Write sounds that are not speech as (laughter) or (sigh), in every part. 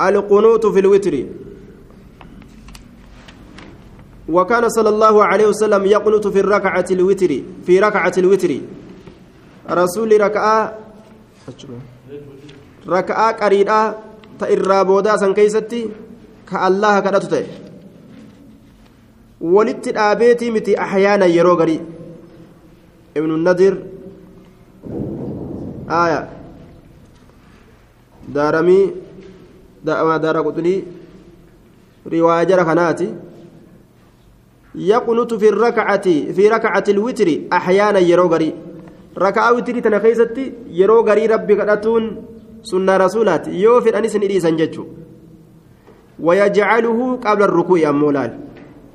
القنوت في الوتر. وكان صلى الله عليه وسلم يقنط في الركعة الوتر في ركعة الوتر. رسول ركعة ركعة قريدة تئرى بودا سن كيستي كالله كدتو تئ. ولت الآبيتي متي أحيانا يرو غري. ابن النذر آية. دارمي. دار قطني رواية جرى كناتي يقنط في الركعة في ركعة الوتر أحيانا يرو غري. ركعة وتري تنخيستي يرو غري ربي قدتون سنة رسولات يوفر أنس إليسا جتشو ويجعله قبل الركوع أمولال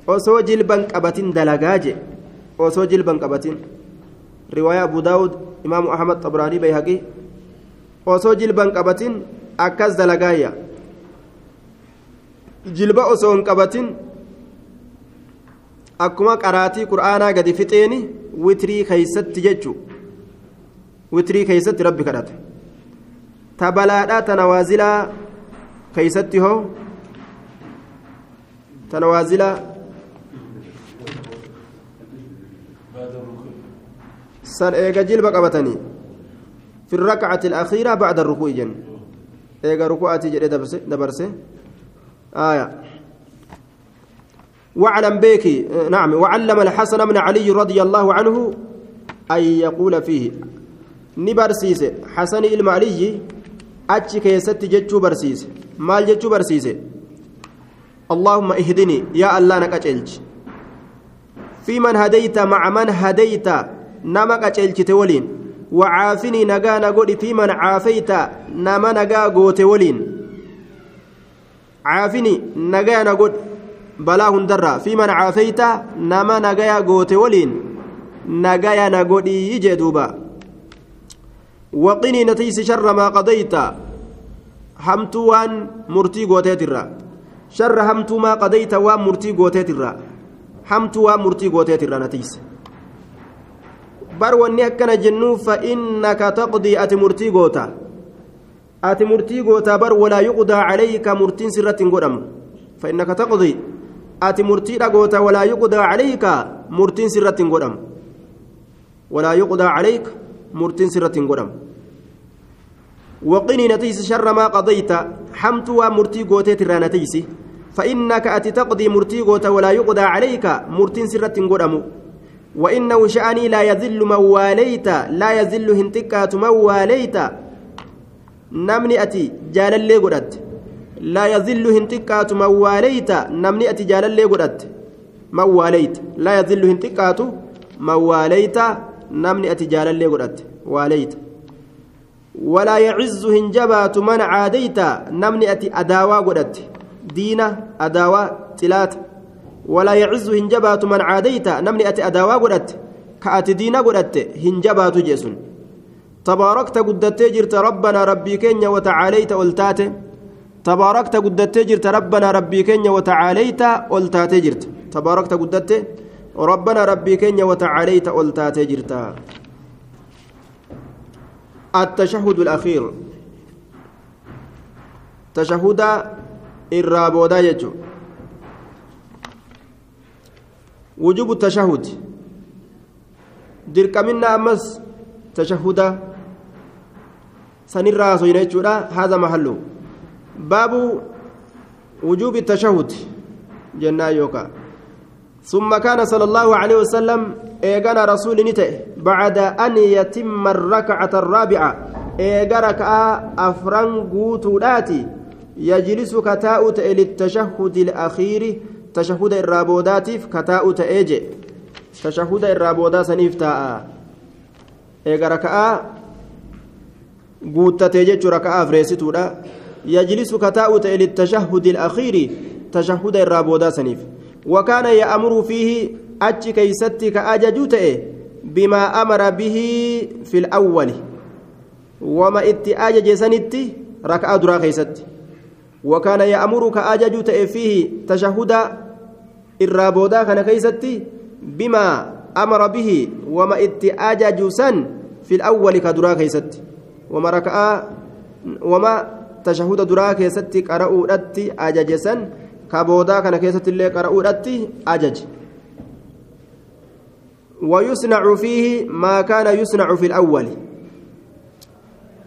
osoo jilban qabatin dalagaa je osoo jilban qabatin riwaaya abu daawud imaamu ahmad xabraanii bayhaqii osoo jilban qabatin akkas dalagaayya jilba osoo hin qabatin akkuma qaraatii qur'aanaa gadi fixeeni witrii keeysatti jechu witrii keeysatti rabbi kadhate ta balaadhaa ta nawaazilaa keeysatti hoo ta nawaazilaa san eega jilba qabatanii في الركعة الأخيرة بعد الركوع جن إيجا ركوعتي جري دبرسي آية. واعلم بيكي نعم وعلم الحسن بن علي رضي الله عنه أن يقول فيه نبرسيس حسن المعلي أتش كيست جتشو برسيس مال جتشو برسيس اللهم اهدني يا الله نكتشلج في من هديت مع من هديت qaceelchite waliin wacaafinii nagaa na godhi fi man caafayta nama nagaa goote waliin caafini nagaa na godhi balaa hundarraa fi man caafayta nama nagaya goote waliin nagaya na godhii jee duuba waqinii natiisi sharra maa qadayta hamtuu waan murtii gooteetirra sharra hamtuu maa qadayta waan murtii gooteetirra hamtuu waan murtii gooteetirra natiise bar wanni akkana jennu fa'innaka taqdii ati murtii goota ati murtii goota bar walaa yuqdaa calayka murtiin sirratti hin godhamu fa'innaka taqdii ati murtiidha goota walaa yuqdaa calayka murtiin sirratti hin godhamu walaa yuqdaa calayka murtiin sirratti hin godhamu وقني نتيس شر ما قضيت حمت ومرتي قوتي ترى نتيسي فإنك أتي تقضي مرتي قوت ولا يقضى عليك مرتين سرة قدمو وإنه شأني لا يذل من واليت لا يذل هنتكات من واليت namni ati jaalallee godhatte. Laa yazillu hin xiqqaatu mawwaaleyta namni ati jaalallee godhatte. Mawwaaleyta laa yazillu hin xiqqaatu mawwaaleyta namni ati jaalallee godhatte. Waaleyta walaa yacizzu hin jabaatu man caadeyta namni ati adaawaa godhatte. Diina adaawaa xilaata. Walaa yacizzu hin jabaatu man caadeyta namni ati adaawaa godhatte. Ka ati diina godhatte hin jabaatu jeesun قدت هنجبات جسن تباركت قدت جرت ربنا ربي كينيا وتعاليت ألتات تباركت قدت جرت ربنا ربي كينيا وتعاليت ألتات جرت. تباركت قدت ربنا ربي كينيا وتعاليت ألتات جرت. التشهد الأخير. تشهد الرابودا يجو وجوب التشهد. درك منا أمس تشهد سنرى سوينيتشودا هذا محله باب وجوب التشهد جنا يوكا ثم كان صلى الله عليه وسلم إيغانا رسول نته بعد أن يتم الركعة الرابعة إيغارك أفران قوتولاتي يجلس كتاؤت للتشهد الأخير تشهد الرابوداتيف كتاؤت إيجي تشهد الرابودا سنيف تاء إيغارك قوتتي جيتش ركعة فريستودا يجلس كتاؤت للتشهد الأخير تشهد الرابودا سنيف وكان يأمر فيه أتش كيستي كأججوت بما أمر به في الأول وما إتي أجج سنتي ركعة درا كيستي وكان يأمر كأججوت فيه تشهد الرابودا كان كيستي بما أمر به وما إتي أجج سن في الأول كدرا كيستي وما ركعة وما tashahuda duraa keessatti qara'uudhatti ajaje san ka boodaa kana keessatti illee qara'uudhatti ajaje ويصنع فيه ما كان يصنع في الأول.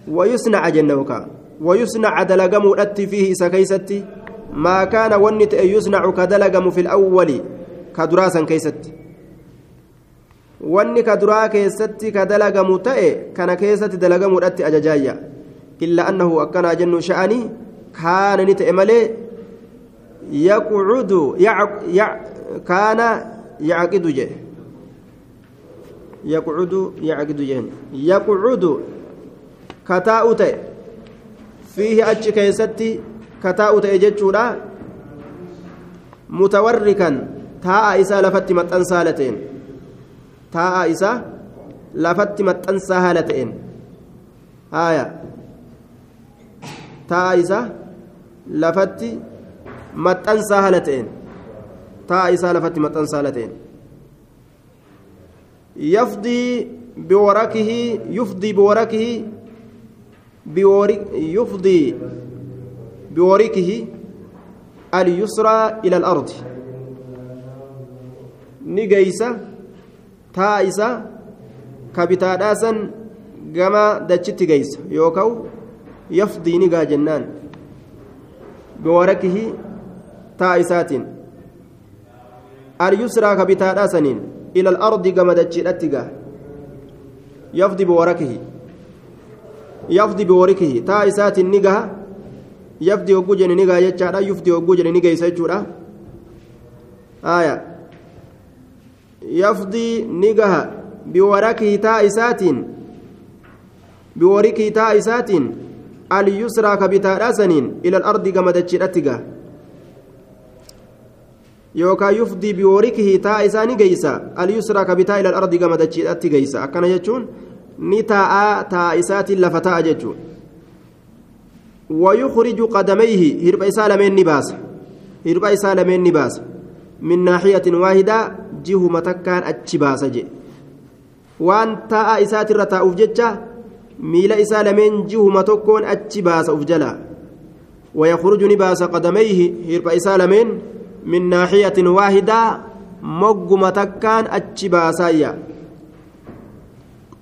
ويصنع جنوكا ويصنع دلقم أتي فيه سكيستي ما كان ونت يصنع كدلقم في الأول كدراسا كيستي. Wanni ka duraa keessatti ka dalagamu ta'e kana keessatti dalagamuudhatti ajajaayya illa annahu akkanaa jennu sha'anii kaana ni ta'e malee yaqucudu kaana yacqidu jedhe yaqucudu yacqidu jehen yaqucudu kataa'u ta'e fiihi achi keessatti kataa'u ta'e jechuudha mutawarrikan taa'a isaa lafatti maxxansaa lateen taa'a isaa lafatti maxxansaa haala ta'een haaya taa'a isaa lafatti maxxansaa haala ta'een taa'a isaa lafatti maxxansaa haala ta'een yafdii biwarakihi yufdii biwarakihi يفضي بوركه اليسرى إلى الأرض نجيسة taa isa ka gama dachitti geeysa yookaan yafdii ni gaa jennaan biwarakihi taa isaatiin alyusraa ka bitaadhaasaniin ila alardi gama dachiidhatti gaa yafdi biwarakihi yafdi biwarikihi taa isaatiin ni gaha yafdi hogguu jedhe ni gaa jechaadha yufdi hogguu jedhe ni geeysa jechuudha aayaa biwarikii taa isaatiin alyusraa ka bitaadhaasaniin ila alardi gama dachiidhatti gaha yookaan yufdii biwarikihi taa isaa ni geeysa alyusraa ka bitaa ila alardi gama dachiidhatti geeysa akkana jechuun ni taa'aa taa isaatiin lafa ta'a jechuun ويخرج قدميه هرب إسال من نباس هرب إسال من نباس من ناحية واحدة baasa jedhe waan taa'aa isaatirra taa'uuf jecha miila isaa lameen jihuma tokkoon achi baasa uf jala. ويخرج نباس قدميه هرب إسال من من ناحية واحدة مقم تكان أتشباسايا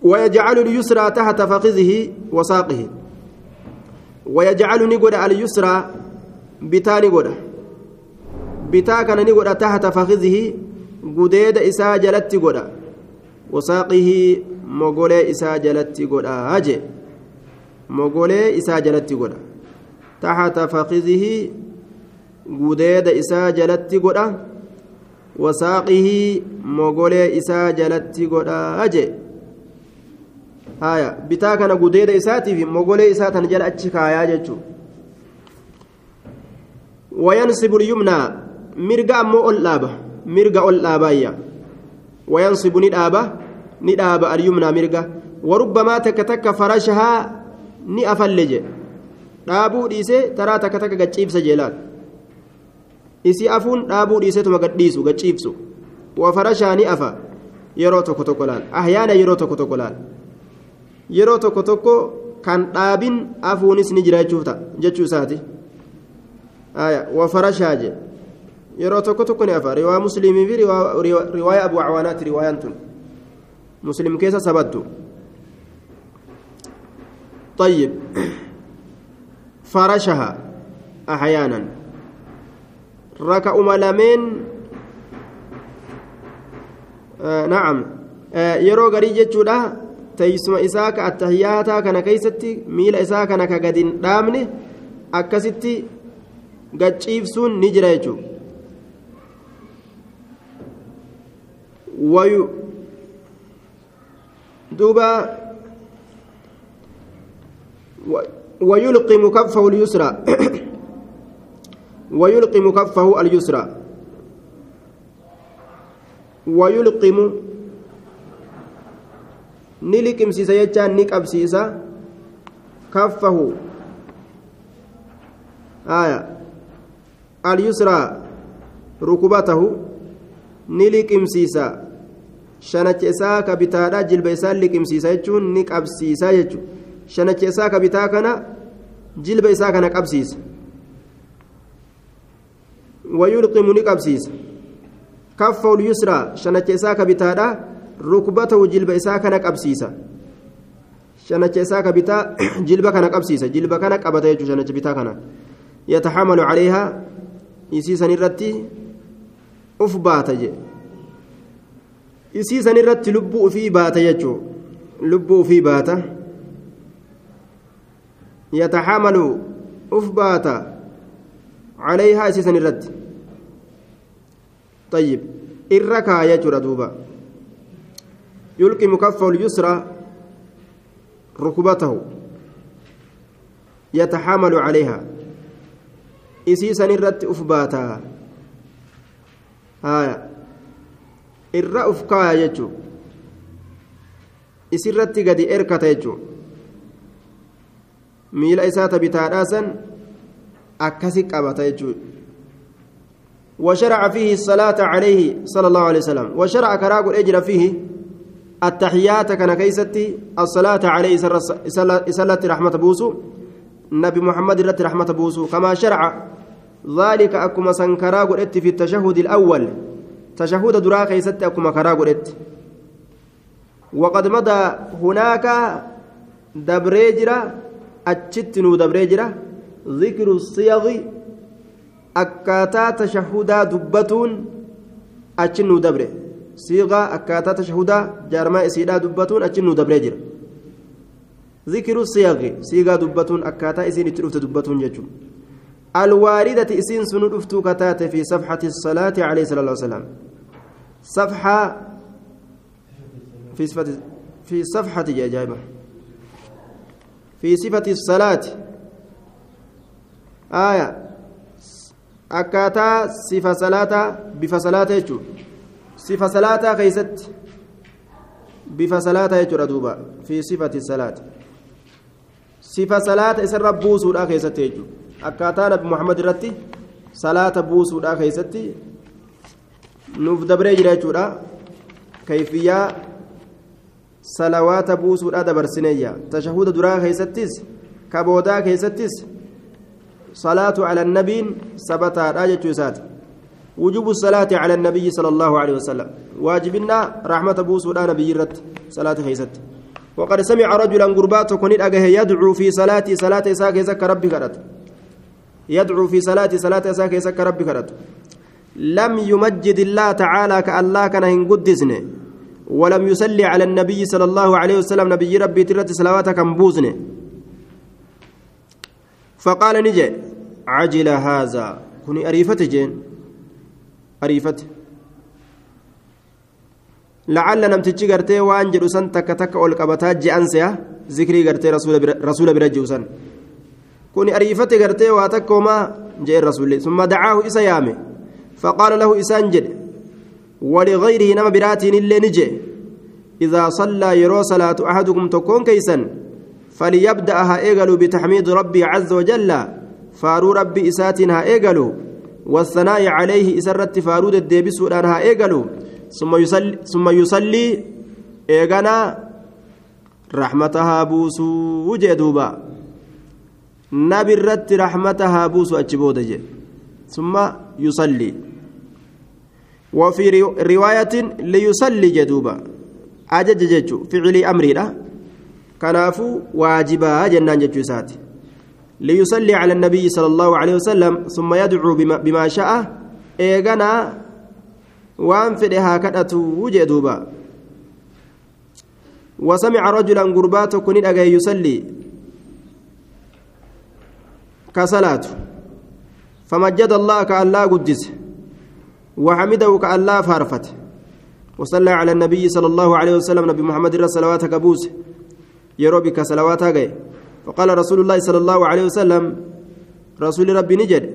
ويجعل اليسرى تحت فخذه وساقه ويجعل نقول اليسرى بتا نقول بتا كان نقول تحت فخذه gudeeda isaa jalatti godha wasaaqihii mogolee isaa jalatti godha haje mogolee isaa jalatti godha taxata fakhidihii gudeeda isaa jalatti godha wasaaqihii mogolee isaa jalatti godha haje haya bitaa kana gudeeda isaatiif mogolee isaa tan jala achi kaayaa jechuu wayansibu lyumnaa mirga ammoo ol dhaaba mirga ol dhaabaayya wayansibu ni dhaaba ni dhaaba alyumnaa mirga warubbamaa takka takka farashahaa ni afalle je dhaabuu dhiise taraa takka takka gaciibsa jeelaan isii afuun dhaabuu dhiisetuma gadhiisu gaciibsu wafarashaa ni afa yeroo tokko tokko laal ahyaana yeroo tokko tokko laal yeroo tokko tokko kan dhaabin afuunis ni jira jechuu isaati wafarashaa je yeroo tokko tokko ni afa riwaa muslimii fi riwaaya abu cawaanaati riwaayaan tun. Muslim keessa sabattu. طيب فرشها أحيانا ركع ملمين آه نعم آه يرو غري جچودا تيسما إساك التحياتا كان كيستي ميل إساك كان كغدين دامني أكستي غچيفسون نجرا يجو وي دوبا ويلقم كفه اليسرى. (coughs) ويلقم كفه اليسرى. ويلقم نلقم سيسا يجان نكب سيسا كفه. آية. اليسرى ركبته. نلقم سيسا shanacha isaa ka bitaadha jilba isaa liqimsiisa jechuun ni qabsiisa jechuudha. Shanacha isaa ka bitaa kana jilba isaa kana qabsiisa. ويلقم نقبسيس كفه اليسرى شنك إساك بتادا ركبته جلب إساك نقبسيسا شنك إساك بتا جلب كان قبسيسا جلب كان قبته شنك بتا كان يتحمل عليها يسيسا نرتي أف باتج يسيسا نرتي لبو في باتج لبو في باتا يتحمل أف باتا عليها يسيسا نرتي طيب الركا يجر دوبا يلقي مكفه اليسرى ركبته يتحامل عليها إسيسا الرت أفباتا هايا irra uf kaaya jechuun isirratti gadi erkata jechuun miila isaa tabitaadhaasan akkasi qabata jechuudha. وشرع فيه الصلاة عليه صلى الله عليه وسلم وشرع كراغ الأجر فيه التحيات كان كيستي الصلاة عليه سلت رحمة بوسو نبي محمد رت رحمة بوسو كما شرع ذلك أكما سنكراغ في التشهد الأول تشهد درا كيستي أكما كراغ وقد مضى هناك دبريجرا أتشتنو دبريجرا ذكر الصيغ akkaataa tashahudaa dubbatuun achi nuu dabre siiqaa akkaataa tashahudaa jaarmaa isiidhaa dubbatuun achi nuu dabree jira zikiru siyaqi siigaa dubbatuun akkaataa isiin itti dhufte dubbatuun jechuun الواردة إسين سنو دفتو كتات في صفحة الصلاة عليه الصلاة والسلام صفحة في صفة في صفحة جايبة في صفة الصلاة آية sifa salaataa bifa salaataa jechuudha sifa salaataa keessatti bifa salaataa jechuudha duuba fi sifati salaati sifa salaata isarra buusuudhaa keessatti jechuudha akkaataa nabi muhammad irratti salaata buusuudhaa keessatti nuuf dabree jira jechuudha kayfiyyaa salawaata buusuudhaa dabarsineeyya tashahuda duraa keessattis kaboodaa keessattis صلاة على النبي ثبت راجة سات وجوب الصلاة على النبي صلى الله عليه وسلم واجبنا رحمة بوس ولا نبي رت صلاة وقد سمع رجلا قربات كنت أجه يدعو في صلاة صلاة إساك يسك ربي كرت يدعو في صلاة صلاة إساك يسك ربي كرت لم يمجد الله تعالى كالله كان هنقدسني ولم يصلي على النبي صلى الله عليه وسلم نبي ربي ترت صلواتك بوزني فقال نجي عجل هذا. كوني أريفة جين. أريفة لعل نمتجي قرتي وانجل سن تك تك أول قبتات جأنسيا ذكري قرتي رسول كوني أريفة قرتي واتكوما جاء الرسول ثم دعاه إسيامي فقال له إسانجد ولغيره نما براتين اللي نجي. إذا صلى يرو صلاة أحدكم تكون كيسا فليبدأها إيغلو بتحميد ربي عز وجل. فارو ربي إساتها إيغلو. والثناء عليه إسرت فارود الديبس ودانها إيغلو. ثم يصلي ثم يصلي إيغانا رحمتها بوسو وجدوبا نبي الرت رحمتها بوسو أتشبود ثم يصلي. وفي رواية ليصلي جدوبا. أجج ججو فعلي أمري له كنافو واجبا جنان جتشوسات ليصلي على النبي صلى الله عليه وسلم. ثم يدعو بما, بما شاء. إيغانا وان فدها كدتو وجدوبا وسمع رجلا قربات كن يصلي. كصلاة فمجد الله كالله قدس وحمده كالله فارفت وصلى على النبي صلى الله عليه وسلم نبي محمد صلوات كبوس salawaataa gahe faqaala rasuulu llaahi sala allaahu aleyhi wasalam rasuuli rabbii ni jedhe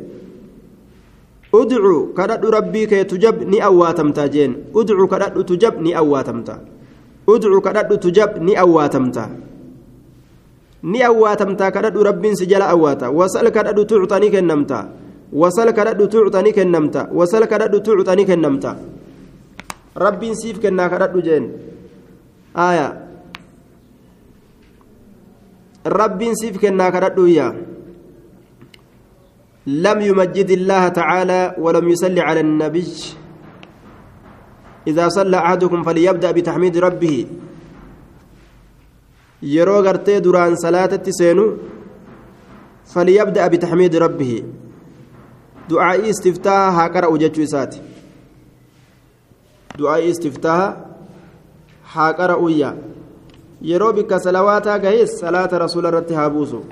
udcu kadhadhu rabbii kee tujab ni awwaatamta jeen udcu kadhadhu tujab ni awwaatamta udcu kadhadhu tujab ni awwaatamta ni awwaatamta kadhadhu rabbiin si jala awwaata wasal kadhadhu tuucta ni kennamta wasal kadhadhu tuucta ni kennamta wasal kadhadhu tuucta ni kennamta rabbiin siif kennaa kadhadhu jeen aayaa rabbiin siif kennaa kadhadhuuyya لم يمجد الله تعالى ولم يصلي على النبي إذا صلى أحدكم فليبدأ بتحميد ربه yeroo gartee duraan salaatatti seenu falyabda'a bitaxmiidi rabbihi. Du'aa'ii istiftaaha haa qara'u jechuu isaati. Du'aa'ii istiftaaha haa qara'uyya yeroo bikka salawaataa gahees salaata rasuula irratti haa buusu.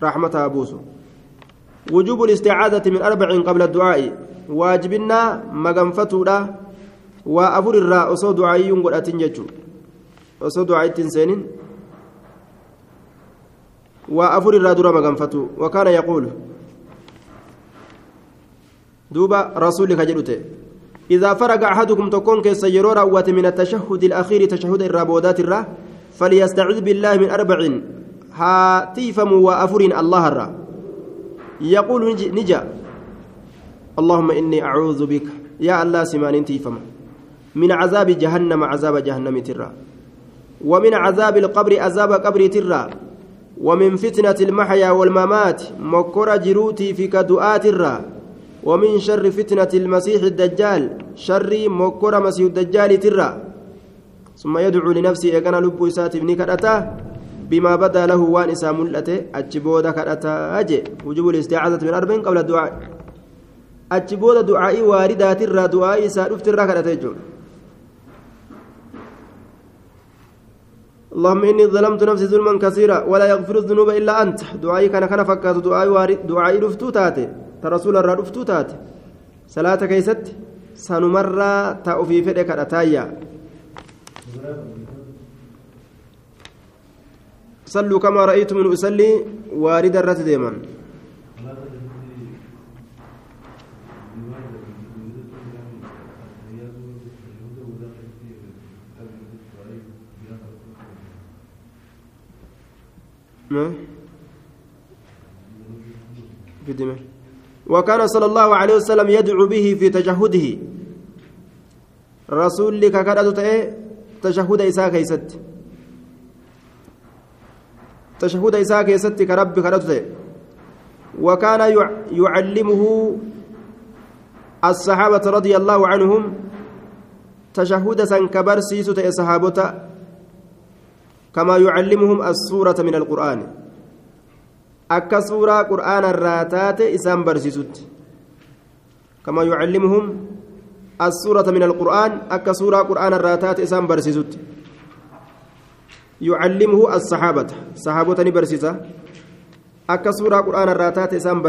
Raxmata haa buusu. Wujuubu listicaadati min arbacin qabla du'aa'i. Waajibinnaa maganfatuudha. Waa afur irraa osoo du'aa'iyyuun godhatin jechuu. Osoo du'aa'ittiin seenin وأفر الرادورة مغنفتو وكان يقول دوبا رسولك جلوته إذا فرغ أحدكم تكون كسيرو روات من التشهد الأخير تشهد الرابودات الرا فليستعذ بالله من أربع هاتيفم وأفر الله الرا يقول نجا اللهم إني أعوذ بك يا الله سمان تيفم من عذاب جهنم عذاب جهنم ترى ومن عذاب القبر عذاب قبر ترى ومن فتنة المحيا والممات مكر جروتي في كدؤات الرا. ومن شر فتنة المسيح الدجال شر مكر مسيح الدجال ترى ثم يدعو لنفسه إيقنا لب إسات ابن كرأتا بما بدا له وان إسا ملأته أجبود كرأتا أجي وجوب الاستعاذة من أربعين قبل الدعاء. أجبود دعائي واردات الرا دعائي إسا رفت الرا كرأتا اللهم إني ظلمت نفسي ظلما كثيرا ولا يغفر الذنوب إلا أنت. دعائي كان كان فكات دعائي وارد. دعائي رفتو تاتي. ترسول الرا رفتو تاتي. صلاة كيست. سنمر تأفي فدك أتايا صلوا كما رأيتم من أصلي. وارد الرت ديما. في دمه وكان صلى الله عليه وسلم يدعو به في تجهده. رسول لك كدت تشهد إساء كيست. تشهد إساء كيست كرب كدت وكان يعلمه الصحابة رضي الله عنهم تشهد سنكبر سيسة صحابته كما يعلمهم السورة من القرآن. أكا سورة قرآن الراتات إسام كما يعلمهم السورة من القرآن أكا سورة قرآن الراتات إسام برسيسوت. يعلمه الصحابة. صحابة أكا سورة قرآن الراتات إسام